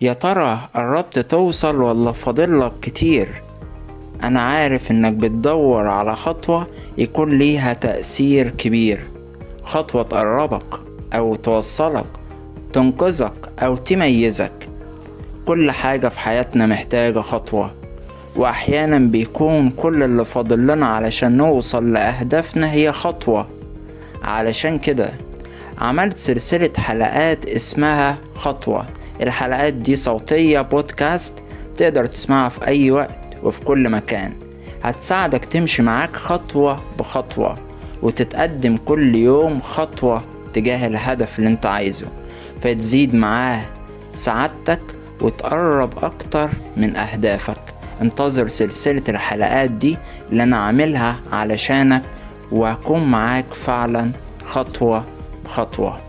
يا ترى قربت توصل ولا فاضلك كتير؟ أنا عارف إنك بتدور على خطوة يكون ليها تأثير كبير. خطوة تقربك أو توصلك تنقذك أو تميزك. كل حاجة في حياتنا محتاجة خطوة وأحيانا بيكون كل اللي فاضل لنا علشان نوصل لأهدافنا هي خطوة. علشان كده عملت سلسلة حلقات اسمها خطوة. الحلقات دي صوتية بودكاست تقدر تسمعها في أي وقت وفي كل مكان. هتساعدك تمشي معاك خطوة بخطوة وتتقدم كل يوم خطوة تجاه الهدف اللي انت عايزه. فتزيد معاه سعادتك وتقرب أكتر من أهدافك. انتظر سلسلة الحلقات دي اللي أنا عاملها علشانك وهكون معاك فعلا خطوة بخطوة.